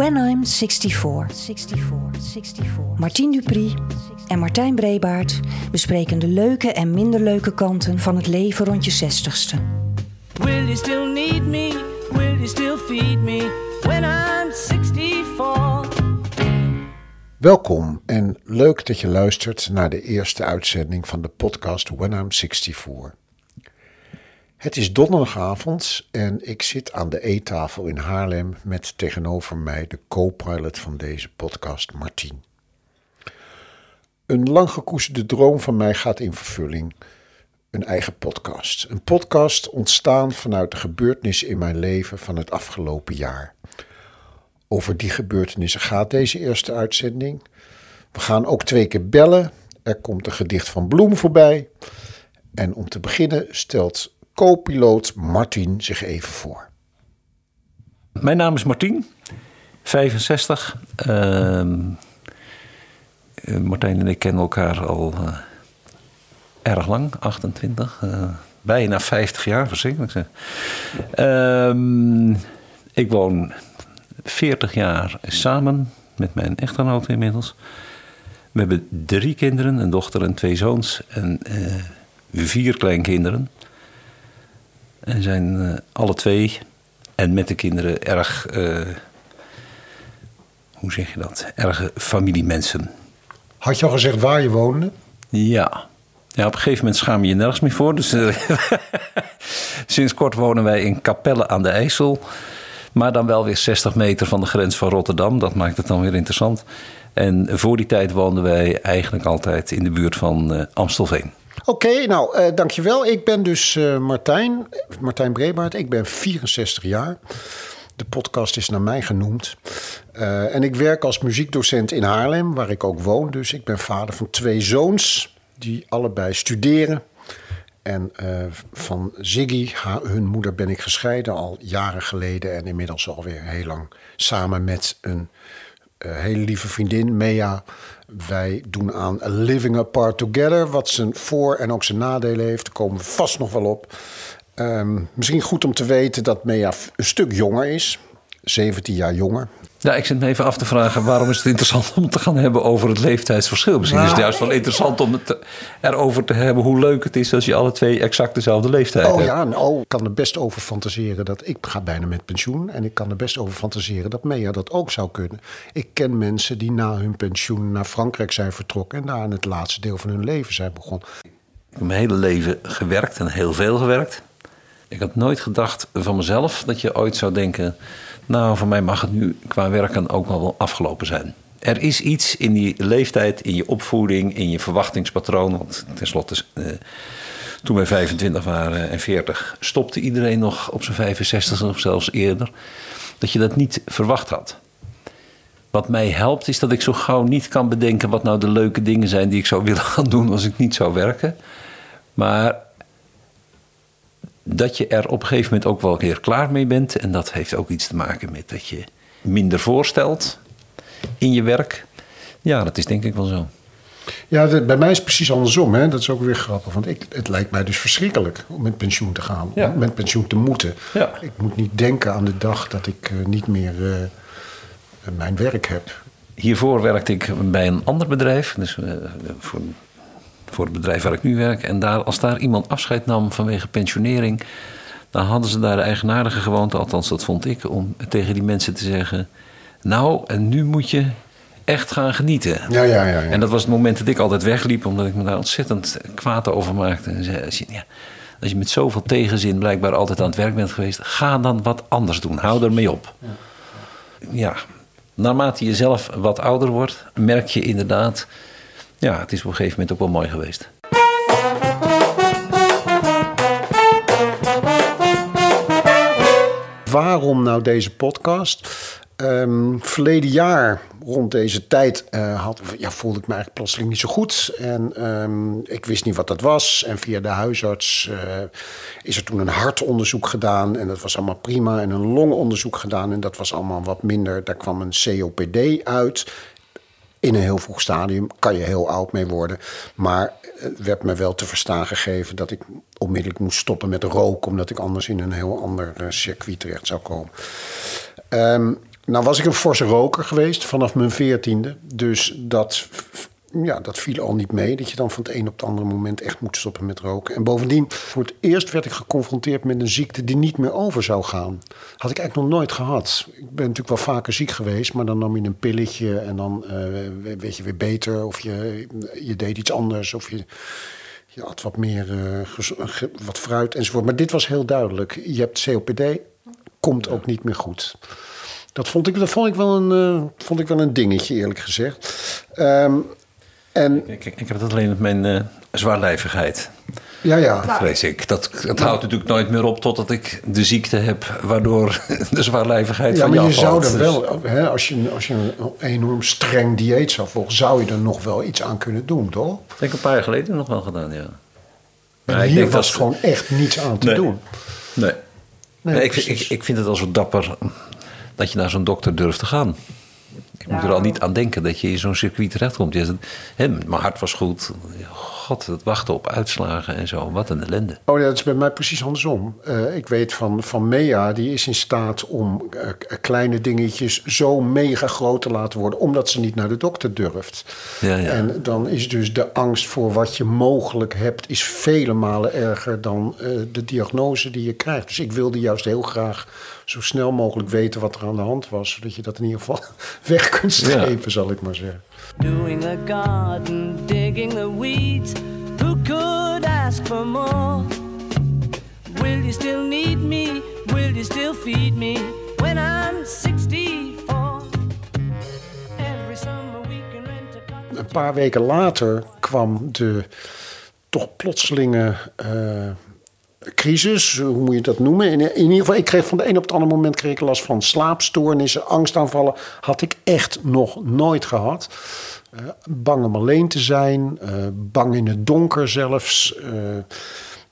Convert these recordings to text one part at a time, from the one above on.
When I'm 64. 64, 64. Martien Dupri en Martijn Brebaert bespreken de leuke en minder leuke kanten van het leven rond je zestigste. Will you still need me? Will you still feed me? When I'm 64. Welkom en leuk dat je luistert naar de eerste uitzending van de podcast When I'm 64. Het is donderdagavond en ik zit aan de eettafel in Haarlem met tegenover mij de co-pilot van deze podcast, Martien. Een lang gekoesterde droom van mij gaat in vervulling. Een eigen podcast. Een podcast ontstaan vanuit de gebeurtenissen in mijn leven van het afgelopen jaar. Over die gebeurtenissen gaat deze eerste uitzending. We gaan ook twee keer bellen. Er komt een gedicht van Bloem voorbij. En om te beginnen stelt co-piloot Martin zich even voor. Mijn naam is Martin, 65. Uh, Martijn en ik kennen elkaar al uh, erg lang, 28. Uh, bijna 50 jaar, verschrikkelijk zeg. Uh, ik woon 40 jaar samen met mijn echtgenote inmiddels. We hebben drie kinderen, een dochter en twee zoons. En vier kleinkinderen. En zijn uh, alle twee en met de kinderen erg, uh, hoe zeg je dat, erg familiemensen. Had je al gezegd waar je woonde? Ja. Ja, op een gegeven moment schaam je je nergens meer voor. Dus uh, sinds kort wonen wij in Capelle aan de IJssel. Maar dan wel weer 60 meter van de grens van Rotterdam. Dat maakt het dan weer interessant. En voor die tijd woonden wij eigenlijk altijd in de buurt van uh, Amstelveen. Oké, nou, uh, dankjewel. Ik ben dus uh, Martijn, Martijn Brebaert. Ik ben 64 jaar. De podcast is naar mij genoemd. Uh, en ik werk als muziekdocent in Haarlem, waar ik ook woon. Dus ik ben vader van twee zoons die allebei studeren. En van Ziggy, hun moeder, ben ik gescheiden al jaren geleden. En inmiddels alweer heel lang samen met een hele lieve vriendin, Mea. Wij doen aan Living Apart Together, wat zijn voor- en ook zijn nadelen heeft. Daar komen we vast nog wel op. Um, misschien goed om te weten dat Mea een stuk jonger is. 17 jaar jonger. Ja, ik zit me even af te vragen waarom is het interessant om te gaan hebben over het leeftijdsverschil. Misschien nou, is het juist wel interessant om het erover te hebben hoe leuk het is als je alle twee exact dezelfde leeftijd oh, hebt. Ja, nou, ik kan er best over fantaseren dat ik ga bijna met pensioen. En ik kan er best over fantaseren dat Mea dat ook zou kunnen. Ik ken mensen die na hun pensioen naar Frankrijk zijn vertrokken en daar in het laatste deel van hun leven zijn begonnen. Ik heb mijn hele leven gewerkt en heel veel gewerkt. Ik had nooit gedacht van mezelf dat je ooit zou denken... nou, voor mij mag het nu qua werken ook wel afgelopen zijn. Er is iets in die leeftijd, in je opvoeding, in je verwachtingspatroon... want tenslotte, uh, toen wij 25 waren en 40... stopte iedereen nog op zijn 65 of zelfs eerder... dat je dat niet verwacht had. Wat mij helpt is dat ik zo gauw niet kan bedenken... wat nou de leuke dingen zijn die ik zou willen gaan doen als ik niet zou werken... Maar dat je er op een gegeven moment ook wel weer klaar mee bent. En dat heeft ook iets te maken met dat je minder voorstelt in je werk. Ja, dat is denk ik wel zo. Ja, de, bij mij is het precies andersom. Hè? Dat is ook weer grappig. Want ik, het lijkt mij dus verschrikkelijk om met pensioen te gaan. Ja. Om met pensioen te moeten. Ja. Ik moet niet denken aan de dag dat ik uh, niet meer uh, mijn werk heb. Hiervoor werkte ik bij een ander bedrijf. Dus uh, voor voor het bedrijf waar ik nu werk. En daar, als daar iemand afscheid nam vanwege pensionering, dan hadden ze daar de eigenaardige gewoonte, althans dat vond ik, om tegen die mensen te zeggen: Nou, en nu moet je echt gaan genieten. Ja, ja, ja, ja. En dat was het moment dat ik altijd wegliep, omdat ik me daar ontzettend kwaad over maakte. En zei, als, je, ja, als je met zoveel tegenzin blijkbaar altijd aan het werk bent geweest, ga dan wat anders doen. Hou ermee op. Ja, ja. naarmate je zelf wat ouder wordt, merk je inderdaad ja, het is op een gegeven moment ook wel mooi geweest. Waarom nou deze podcast? Um, verleden jaar, rond deze tijd, uh, had, ja, voelde ik me eigenlijk plotseling niet zo goed. En um, ik wist niet wat dat was. En via de huisarts uh, is er toen een hartonderzoek gedaan. En dat was allemaal prima. En een longonderzoek gedaan. En dat was allemaal wat minder. Daar kwam een COPD uit in een heel vroeg stadium kan je heel oud mee worden. Maar het werd me wel te verstaan gegeven dat ik onmiddellijk moest stoppen met roken, omdat ik anders in een heel ander circuit terecht zou komen. Um, Nou was ik een forse roker geweest vanaf mijn veertiende. Dus dat, ja, dat viel al niet mee. Dat je dan van het een op het andere moment echt moet stoppen met roken. En bovendien, voor het eerst werd ik geconfronteerd met een ziekte die niet meer over zou gaan. Had ik eigenlijk nog nooit gehad. Ik ben natuurlijk wel vaker ziek geweest, maar dan nam je een pilletje en dan uh, werd je weer beter. Of je, je deed iets anders. Of je, je had wat meer uh, wat fruit enzovoort. Maar dit was heel duidelijk. Je hebt COPD, komt ook niet meer goed. Dat vond ik, dat vond ik, wel, een, uh, vond ik wel een dingetje, eerlijk gezegd. Um, en, ik, ik, heb het alleen met mijn uh, zwaarlijvigheid. Ja, ja. Dat vrees ik. Dat, dat houdt natuurlijk nooit meer op totdat ik de ziekte heb... waardoor de zwaarlijvigheid ja, van je Ja, maar je zou er wel... Hè, als, je, als je een enorm streng dieet zou volgen... zou je er nog wel iets aan kunnen doen, toch? Ik denk een paar jaar geleden nog wel gedaan, ja. Maar en hier ik denk was dat... gewoon echt niets aan te doen. Nee. nee ik, ik, ik vind het al zo dapper dat je naar zo'n dokter durft te gaan. Ik moet er al niet aan denken dat je in zo'n circuit terechtkomt. Mijn hart was goed. God, het wachten op uitslagen en zo. Wat een ellende. Oh ja, dat is bij mij precies andersom. Uh, ik weet van, van Mea, die is in staat om uh, kleine dingetjes zo mega groot te laten worden, omdat ze niet naar de dokter durft. Ja, ja. En dan is dus de angst voor wat je mogelijk hebt, is vele malen erger dan uh, de diagnose die je krijgt. Dus ik wilde juist heel graag zo snel mogelijk weten wat er aan de hand was, zodat je dat in ieder geval weg kunt strepen, ja. zal ik maar zeggen. Doing a garden, digging the weeds. Who could ask for more? Will you still need me? Will you still feed me when I'm 64? Every summer we can rent a. Een paar weken later kwam de toch plotselinge uh, crisis, hoe moet je dat noemen? In, ieder geval, ik kreeg van de een op het andere moment kreeg ik last van slaapstoornissen, angstaanvallen. Had ik echt nog nooit gehad. Uh, bang om alleen te zijn, uh, bang in het donker zelfs. Uh,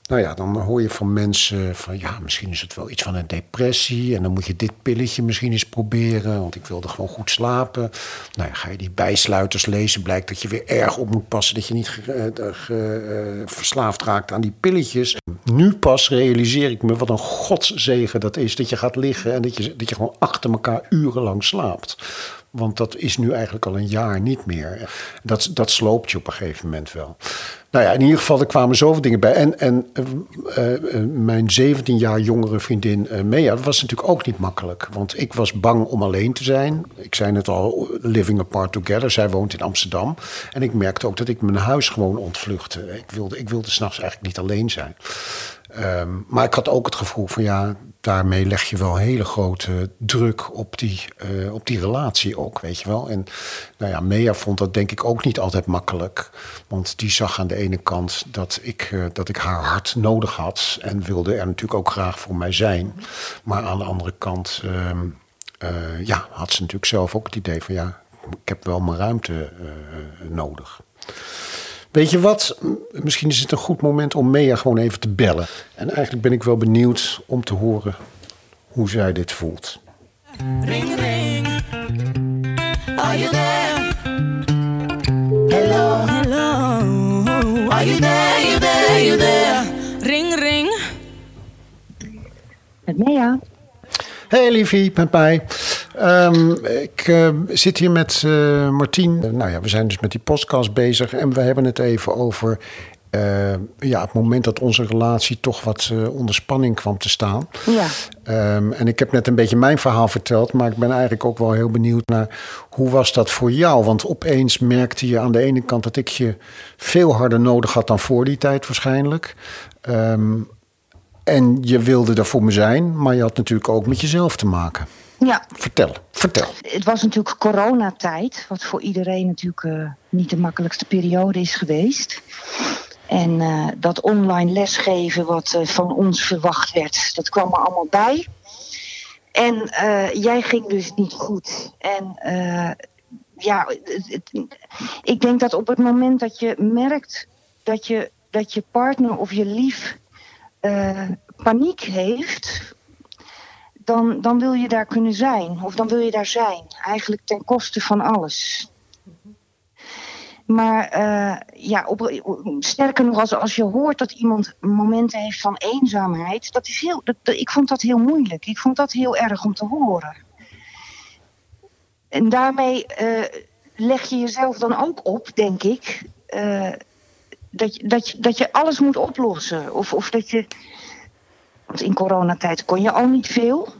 nou ja, dan hoor je van mensen van ja, misschien is het wel iets van een depressie. En dan moet je dit pilletje misschien eens proberen. Want ik wilde gewoon goed slapen. Nou ja, ga je die bijsluiters lezen, blijkt dat je weer erg op moet passen. Dat je niet ge, ge, verslaafd raakt aan die pilletjes. Nu pas realiseer ik me wat een godszegen dat is. Dat je gaat liggen en dat je, dat je gewoon achter elkaar urenlang slaapt. Want dat is nu eigenlijk al een jaar niet meer. Dat, dat sloopt je op een gegeven moment wel. Nou ja, in ieder geval, er kwamen zoveel dingen bij. En, en uh, uh, mijn 17 jaar jongere vriendin uh, Mea, was natuurlijk ook niet makkelijk. Want ik was bang om alleen te zijn. Ik zei het al, living apart together. Zij woont in Amsterdam. En ik merkte ook dat ik mijn huis gewoon ontvluchtte. Ik wilde, ik wilde s'nachts eigenlijk niet alleen zijn. Um, maar ik had ook het gevoel van ja, daarmee leg je wel hele grote druk op die, uh, op die relatie ook, weet je wel. En nou ja, Mea vond dat denk ik ook niet altijd makkelijk. Want die zag aan de ene kant dat ik, uh, dat ik haar hart nodig had. En wilde er natuurlijk ook graag voor mij zijn. Maar aan de andere kant um, uh, ja, had ze natuurlijk zelf ook het idee van ja, ik heb wel mijn ruimte nodig. Weet je wat? Misschien is het een goed moment om Mea gewoon even te bellen. En eigenlijk ben ik wel benieuwd om te horen hoe zij dit voelt. Ring, ring. Are you there? Hello, hello. Are you there, you there, you there? Ring, ring. Met Mea. Hey liefie, met mij. Um, ik uh, zit hier met uh, Martien. nou ja, we zijn dus met die podcast bezig. En we hebben het even over ja, het moment dat onze relatie toch wat onder spanning kwam te staan. Ja. Um, en ik heb net een beetje mijn verhaal verteld. Maar ik ben eigenlijk ook wel heel benieuwd naar hoe was dat voor jou? Want opeens merkte je aan de ene kant dat ik je veel harder nodig had dan voor die tijd waarschijnlijk. Um, en je wilde er voor me zijn, maar je had natuurlijk ook met jezelf te maken. Ja. Vertel, vertel. Het was natuurlijk coronatijd, wat voor iedereen natuurlijk uh, niet de makkelijkste periode is geweest. En uh, dat online lesgeven wat uh, van ons verwacht werd, dat kwam er allemaal bij. En jij ging dus niet goed. En ja, het, het, ik denk dat op het moment dat je merkt dat je, dat je partner of je lief paniek heeft dan, dan wil je daar kunnen zijn. Of dan wil je daar zijn. Eigenlijk ten koste van alles. Maar uh, ja, op, sterker nog, als, als je hoort dat iemand momenten heeft van eenzaamheid, dat is heel, ik vond dat heel moeilijk. Ik vond dat heel erg om te horen. en daarmee leg je jezelf dan ook op, denk ik, dat, je, dat, dat je alles moet oplossen. Of, of dat je. Want in coronatijd kon je al niet veel.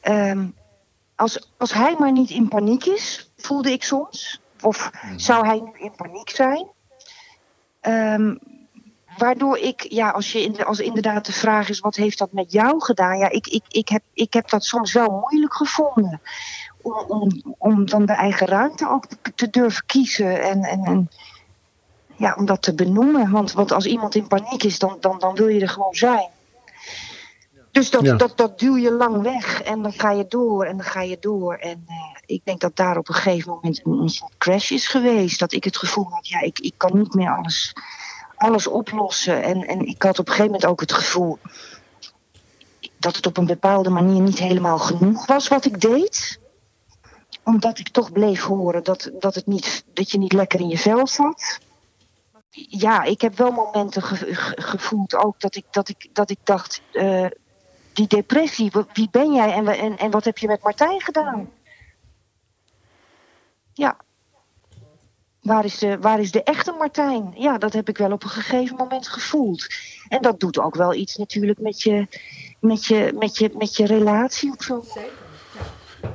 Ehm, als, als hij maar niet in paniek is, voelde ik soms. Of mhm. zou hij nu in paniek zijn? Ehm, waardoor ik, ja, als, je in als inderdaad de vraag is: wat heeft dat met jou gedaan? Ja, ik, ik, ik, heb, ik heb dat soms wel moeilijk gevonden. Om, om, om dan de eigen ruimte ook te durven kiezen. En, en, en ja, om dat te benoemen. Want, want als iemand in paniek is, dan, dan, dan wil je er gewoon zijn. Dus dat, dat, dat duw je lang weg en dan ga je door en dan ga je door. En uh, ik denk dat daar op een gegeven moment een, een crash is geweest. Dat ik het gevoel had, ja, ik, ik kan niet meer alles, alles oplossen. En, en ik had op een gegeven moment ook het gevoel dat het op een bepaalde manier niet helemaal genoeg was wat ik deed. Omdat ik toch bleef horen dat, dat, het niet, dat je niet lekker in je vel zat ja, ik heb wel momenten gevoeld ook dat ik, dat ik, dat ik dacht, uh, die depressie, wie ben jij en, en, en wat heb je met Martijn gedaan? Ja. Waar is, de, waar is de echte Martijn? Ja, dat heb ik wel op een gegeven moment gevoeld. En dat doet ook wel iets natuurlijk met je, met je, met je, met je relatie zo.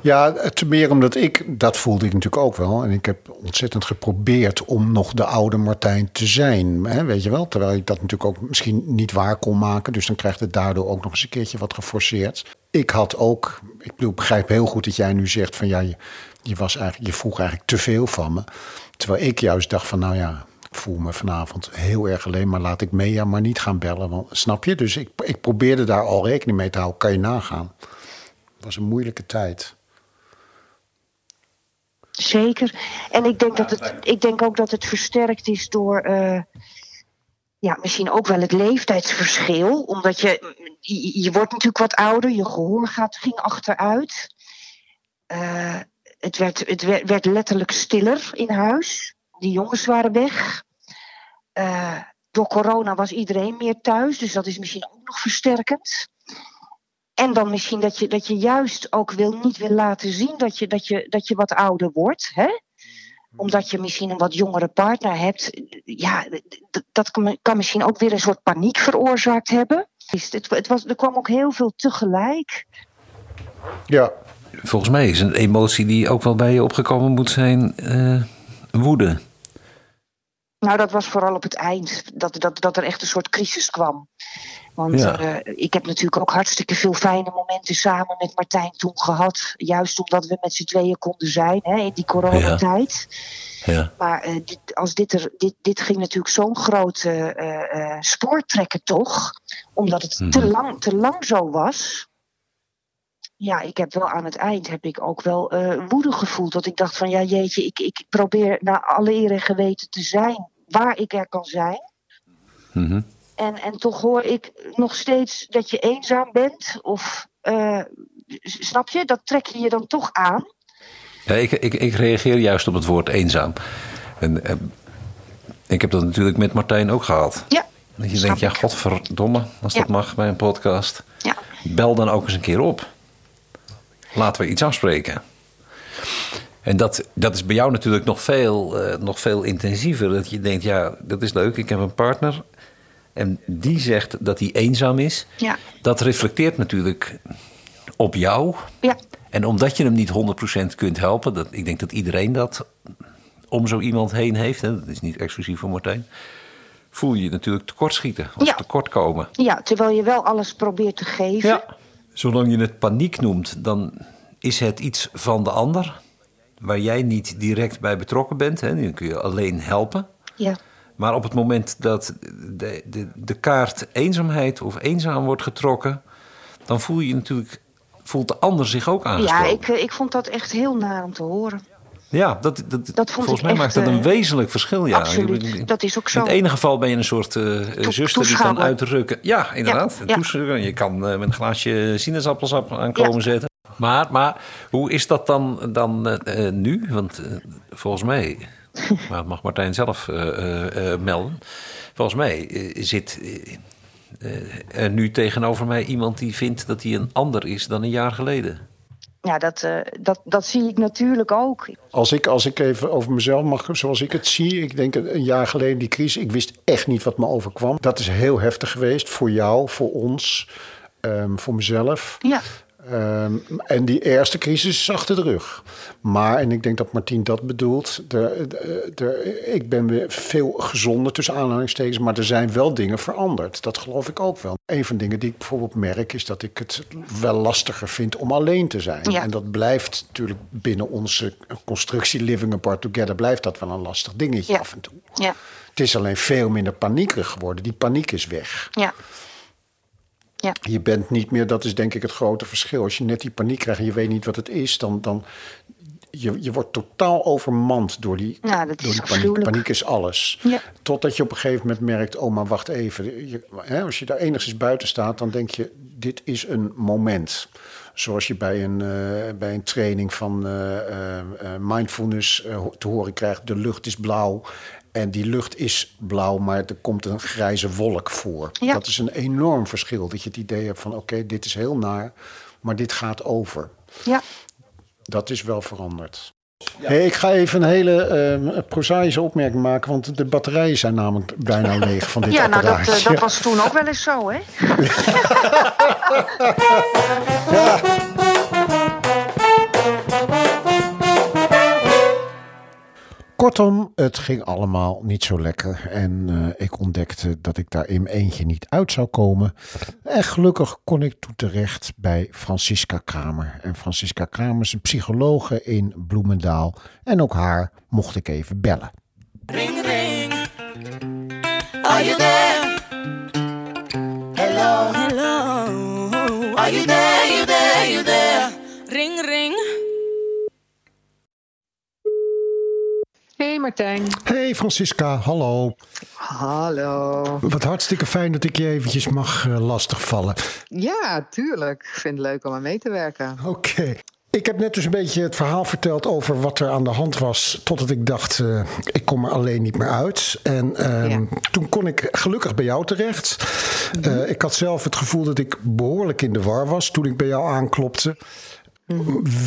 Ja, te meer omdat ik, dat voelde ik natuurlijk ook wel. En ik heb ontzettend geprobeerd om nog de oude Martijn te zijn. Hè, weet je wel? Terwijl ik dat natuurlijk ook misschien niet waar kon maken. Dus dan krijgt het daardoor ook nog eens een keertje wat geforceerd. Ik had ook, ik bedoel, begrijp heel goed dat jij nu zegt van ja, je, je, was eigenlijk, je vroeg eigenlijk te veel van me. Terwijl ik juist dacht van nou ja, ik voel me vanavond heel erg alleen, maar laat ik Mea maar niet gaan bellen. Want, snap je? Dus ik, ik probeerde daar al rekening mee te houden. Kan je nagaan? Het was een moeilijke tijd. Zeker. En ik denk, dat het, ik denk ook dat het versterkt is door uh, ja, misschien ook wel het leeftijdsverschil. Omdat je, je, wordt natuurlijk wat ouder, je gehoor gaat, ging achteruit. Uh, het werd, het werd, werd, letterlijk stiller in huis. Die jongens waren weg. Uh, door corona was iedereen meer thuis, dus dat is misschien ook nog versterkend. En dan misschien dat je, dat je juist ook wil, niet wil laten zien dat je, dat je, dat je wat ouder wordt. Hè? Mhm. Omdat je misschien een wat jongere partner hebt. Ja, dat kan misschien ook weer een soort paniek veroorzaakt hebben. Het, het was, er kwam ook heel veel tegelijk. Ja. Volgens mij is een emotie die ook wel bij je opgekomen moet zijn uh, woede. Nou, dat was vooral op het eind. Dat, dat, dat er echt een soort crisis kwam. Want uh, ik heb natuurlijk ook hartstikke veel fijne momenten samen met Martijn toen gehad. Juist omdat we met z'n tweeën konden zijn hè, in die coronatijd. Ja. ja. Maar uh, dit, als dit, er, dit, dit ging natuurlijk zo'n grote uh, spoor trekken toch. Omdat het te, mhm. lang, te lang zo was. Ja, ik heb wel aan het eind heb ik ook wel woede gevoeld. Dat ik dacht van ja jeetje, ik, ik probeer naar alle eer en geweten te zijn waar ik er kan zijn. Mm en, en toch hoor ik nog steeds dat je eenzaam bent. Of uh, snap je? Dat trek je je dan toch aan. Ja, ik, ik, ik reageer juist op het woord eenzaam. En, en ik heb dat natuurlijk met Martijn ook gehad. Ja. Dat je denkt, ja, godverdomme, als dat mag bij een podcast. Ja. Bel dan ook eens een keer op. Laten we iets afspreken. En dat, dat is bij jou natuurlijk nog veel, uh, nog veel intensiever. Dat je denkt, ja, dat is leuk, ik heb een partner en die zegt dat hij eenzaam is. Ja. Dat reflecteert natuurlijk op jou. Ja. En omdat je hem niet 100% kunt helpen, dat, ik denk dat iedereen dat om zo iemand heen heeft, hè, dat is niet exclusief voor Martijn, voel je je natuurlijk tekortschieten of ja. tekortkomen. Ja, terwijl je wel alles probeert te geven. Ja. Zolang je het paniek noemt, dan is het iets van de ander, waar jij niet direct bij betrokken bent. Hè, dan kun je alleen helpen. Ja. Maar op het moment dat de, de, de kaart eenzaamheid of eenzaam wordt getrokken, dan voel je natuurlijk, voelt de ander zich ook aangesproken. Ja, ik, eh, ik vond dat echt heel naar om te horen. Ja, dat, dat, dat volgens mij maakt dat een eh, wezenlijk verschil. Ja. Absoluut, dat is ook zo. In het ene geval ben je een soort uh, zuster die kan uitrukken. Ja, inderdaad. Ja, Je kan met een glaasje sinaasappelsap aankomen zetten. Maar, maar hoe is dat dan, dan nu? Want volgens mij maar dat mag Martijn zelf uh, uh, melden. Volgens mij zit er nu tegenover mij iemand die vindt dat hij een ander is dan een jaar geleden. ja, dat, uh, dat, dat zie ik natuurlijk ook. Als ik, als ik even over mezelf mag, zoals ik het zie. Ik denk een jaar geleden die crisis. Ik wist echt niet wat me overkwam. Dat is heel heftig geweest voor jou, voor ons, um, voor mezelf. Ja. Um, en die eerste crisis is achter de rug. Maar, en ik denk dat Martien dat bedoelt, de, de, de, ik ben weer veel gezonder tussen aanhalingstekens, maar er zijn wel dingen veranderd. Dat geloof ik ook wel. Een van de dingen die ik bijvoorbeeld merk is dat ik het wel lastiger vind om alleen te zijn. Ja. En dat blijft natuurlijk binnen onze constructie Living Apart Together, blijft dat wel een lastig dingetje Ja. af en toe. Ja, Het is alleen veel minder paniekerig geworden. Die paniek is weg. ja, Je bent niet meer, dat is denk ik het grote verschil. Als je net die paniek krijgt en je weet niet wat het is, dan. dan je, je wordt totaal overmand door die, Ja, door die paniek. Paniek is alles. Ja. Totdat je op een gegeven moment merkt: oh, maar wacht even. Je, hè, als je daar enigszins buiten staat, dan denk je: dit is een moment. Zoals je bij een, eh, bij een training van eh, eh, mindfulness te horen krijgt: de lucht is blauw. En die lucht is blauw, maar er komt een grijze wolk voor. Ja. Dat is een enorm verschil. Dat je het idee hebt van: oké, dit is heel naar, maar dit gaat over. ja. Dat is wel veranderd. Hey, ik ga even een hele eh prozaïsche opmerking maken, want de batterijen zijn namelijk bijna leeg van dit ja nou, dat, eh, dat was toen ook wel eens zo, hè? Kortom, het ging allemaal niet zo lekker en eh, ik ontdekte dat ik daar in eentje niet uit zou komen. En gelukkig kon ik toen terecht bij Francisca Kramer. En Francisca Kramer is een psychologe in Bloemendaal en ook haar mocht ik even bellen. Ring ring. Are you there? Martijn. Hey Francisca, hallo. Hallo. Wat hartstikke fijn dat ik je eventjes mag eh, lastigvallen. Ja, tuurlijk. Ik vind het leuk om aan mee te werken. Oké. Ik heb net dus een beetje het verhaal verteld over wat er aan de hand was. Totdat ik dacht, eh, ik kom er alleen niet meer uit. En ehm, Ja. toen kon ik gelukkig bij jou terecht. Eh, ik had zelf het gevoel dat ik behoorlijk in de war was toen ik bij jou aanklopte.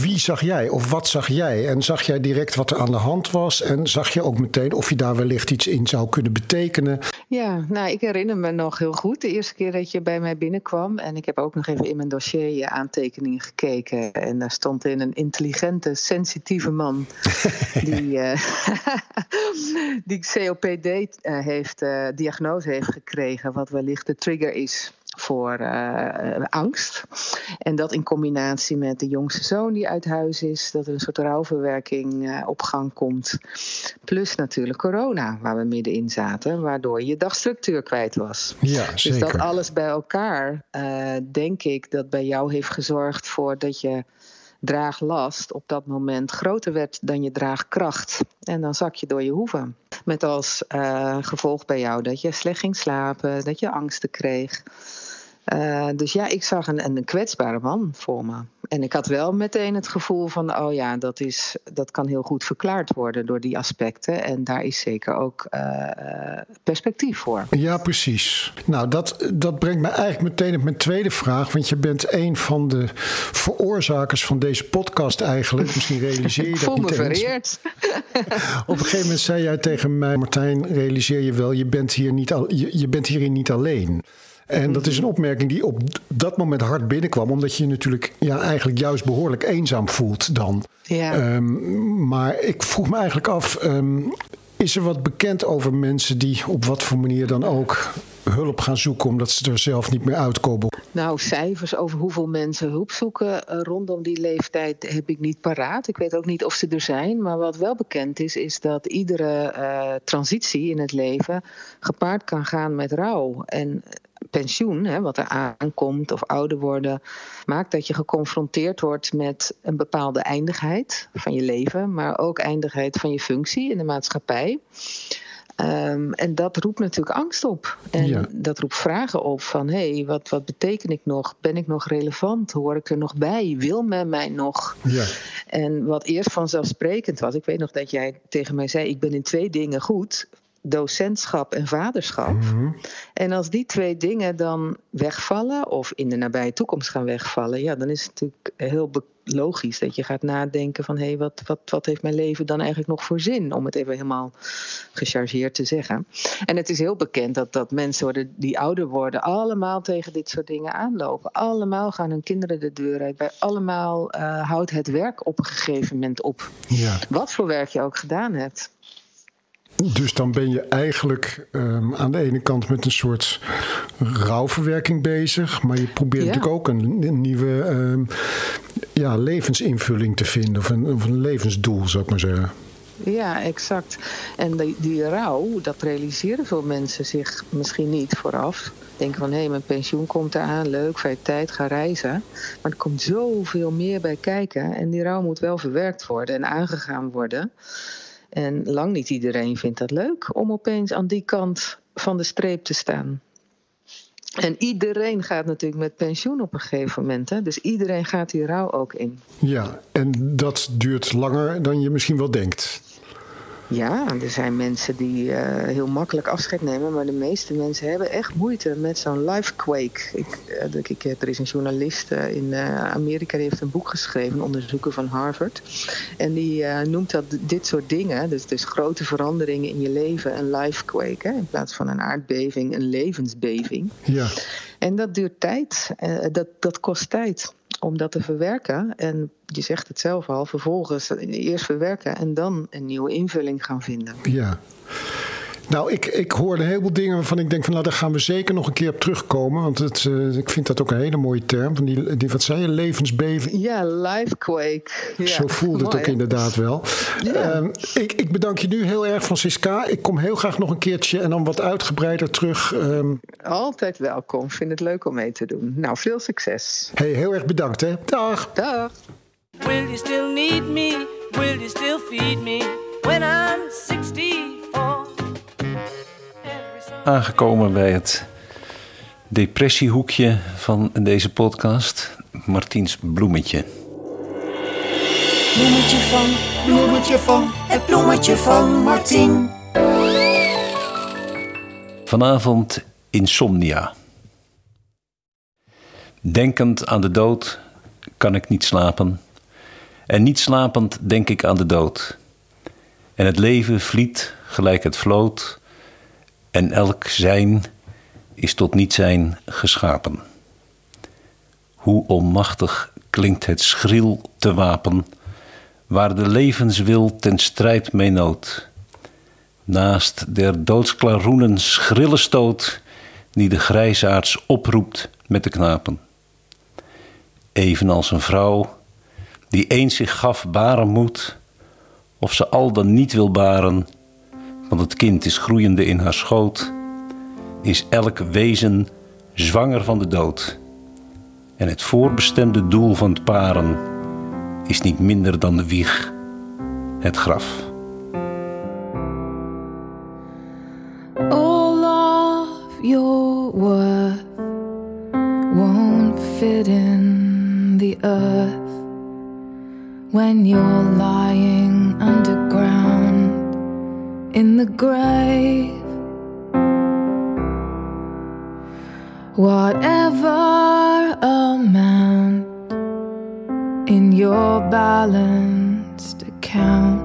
Wie zag jij of wat zag jij? En zag jij direct wat er aan de hand was? En zag je ook meteen of je daar wellicht iets in zou kunnen betekenen? Ja, nou, ik herinner me nog heel goed de eerste keer dat je bij mij binnenkwam. En ik heb ook nog even in mijn dossier je aantekeningen gekeken. En daar stond in een intelligente, sensitieve man. die, eh, die COPD eh, heeft, eh, diagnose heeft gekregen. Wat wellicht de trigger is voor eh, eh, angst. En dat in combinatie met de jongste zoon die uit huis is, dat er een soort rouwverwerking eh, op gang komt. Plus natuurlijk corona, waar we middenin zaten, waardoor je dagstructuur kwijt was. Ja, Dus dat zeker. alles bij elkaar, denk ik, dat bij jou heeft gezorgd voor dat je draaglast op dat moment groter werd dan je draagkracht. En dan zak je door je hoeven. Met als eh, gevolg bij jou dat je slecht ging slapen, dat je angsten kreeg. Eh, dus ja, ik zag een, een kwetsbare man voor me. En ik had wel meteen het gevoel van, oh ja, dat, is, dat kan heel goed verklaard worden door die aspecten. En daar is zeker ook eh, perspectief voor. Ja, precies. Nou, dat, dat brengt me eigenlijk meteen op mijn tweede vraag. Want je bent een van de veroorzakers van deze podcast eigenlijk. Misschien realiseer je dat voel me niet vereerd. Op een gegeven moment zei jij tegen mij, Martijn, realiseer je wel, je bent, hier niet al, je, je bent hierin niet alleen. En dat is een opmerking die op dat moment hard binnenkwam, omdat je je natuurlijk ja, eigenlijk juist behoorlijk eenzaam voelt dan. Ja. Ehm, maar ik vroeg me eigenlijk af, ehm, is er wat bekend over mensen die op wat voor manier dan ook hulp gaan zoeken omdat ze er zelf niet meer uitkomen? Nou, cijfers over hoeveel mensen hulp zoeken eh, rondom die leeftijd heb ik niet paraat. Ik weet ook niet of ze er zijn. Maar wat wel bekend is, is dat iedere eh, transitie in het leven gepaard kan gaan met rouw. En pensioen, hè, wat er aankomt, of ouder worden, maakt dat je geconfronteerd wordt met een bepaalde eindigheid van je leven, maar ook eindigheid van je functie in de maatschappij. Um, en dat roept natuurlijk angst op. En Ja. dat roept vragen op van... hé, hey, wat, wat beteken ik nog? Ben ik nog relevant? Hoor ik er nog bij? Wil men mij nog? Ja. En wat eerst vanzelfsprekend was... ik weet nog dat jij tegen mij zei... ik ben in twee dingen goed docentschap en vaderschap. Mhm. En als die twee dingen dan wegvallen, of in de nabije toekomst gaan wegvallen, ja, dan is het natuurlijk heel logisch dat je gaat nadenken van hé, hey, wat, wat, wat heeft mijn leven dan eigenlijk nog voor zin? Om het even helemaal gechargeerd te zeggen. En het is heel bekend dat, dat mensen worden, die ouder worden allemaal tegen dit soort dingen aanlopen. Allemaal gaan hun kinderen de deur uit. Bij allemaal uh, houdt het werk op een gegeven moment op. Ja. Wat voor werk je ook gedaan hebt. Dus dan ben je eigenlijk um, aan de ene kant met een soort rouwverwerking bezig. Maar je probeert Ja. natuurlijk ook een, een nieuwe um, ja, levensinvulling te vinden. Of een, of een levensdoel, zou ik maar zeggen. Ja, exact. En die, die rouw, dat realiseren veel mensen zich misschien niet vooraf. Denken van, hé, hey, mijn pensioen komt eraan, leuk, vrije tijd, ga reizen. Maar er komt zoveel meer bij kijken. En die rouw moet wel verwerkt worden en aangegaan worden. En lang niet iedereen vindt dat leuk om opeens aan die kant van de streep te staan. En iedereen gaat natuurlijk met pensioen op een gegeven moment. Hè? Dus iedereen gaat die rouw ook in. Ja, en dat duurt langer dan je misschien wel denkt. Ja, er zijn mensen die uh, heel makkelijk afscheid nemen, maar de meeste mensen hebben echt moeite met zo'n lifequake. Ik, uh, ik, er is een journalist uh, in Amerika die heeft een boek geschreven, een onderzoeker van Harvard. En die noemt dat dit soort dingen, dus, dus grote veranderingen in je leven, een lifequake. Hè, in plaats van een aardbeving, een levensbeving. Ja. En dat duurt tijd, dat, dat kost tijd om dat te verwerken. En je zegt het zelf al, vervolgens eerst verwerken en dan een nieuwe invulling gaan vinden. Ja. Nou, ik, ik hoorde een heleboel dingen waarvan ik denk van nou, daar gaan we zeker nog een keer op terugkomen. Want het, uh, ik vind dat ook een hele mooie term. Van die, die, wat zei je, levensbeving? Ja, lifequake. Ja, Zo voelde het mooi, ook inderdaad wel. Ja. Uh, ik, ik bedank je nu heel erg, Francisca. Ik kom heel graag nog een keertje en dan wat uitgebreider terug. Um... Altijd welkom. Vind het leuk om mee te doen. Nou, veel succes. Hey, heel erg bedankt hè. Dag. Dag. Will you still need me? Will you still feed me when I'm Aangekomen bij het depressiehoekje van deze podcast. Martiens bloemetje. Bloemetje van, bloemetje van, het bloemetje van Martien. Vanavond insomnia. Denkend aan de dood kan ik niet slapen. En niet slapend denk ik aan de dood. En het leven vliet gelijk het vloot. En elk zijn is tot niet zijn geschapen. Hoe onmachtig klinkt het schriel te wapen, waar de levenswil ten strijd mee nood. Naast der doodsklaroenen schrille stoot, die de grijsaards oproept met de knapen. Evenals een vrouw die eens zich gaf baren moet, of ze al dan niet wil baren, want het kind is groeiende in haar schoot, is elk wezen zwanger van de dood. En het voorbestemde doel van het paren is niet minder dan de wieg, het graf. All of your worth won't fit in the earth when you're lying underground in the grave. Whatever amount in your balanced account,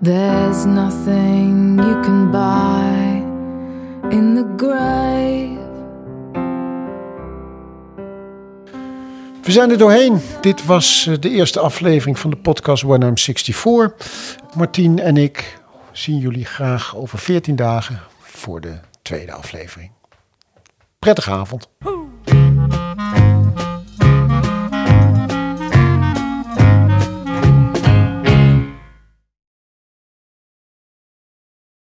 there's nothing you can buy in the grave. We zijn er doorheen. Dit was eh, de eerste aflevering van de podcast When I'm 64. Martien en ik zien jullie graag over 14 dagen voor de tweede aflevering. Prettige avond.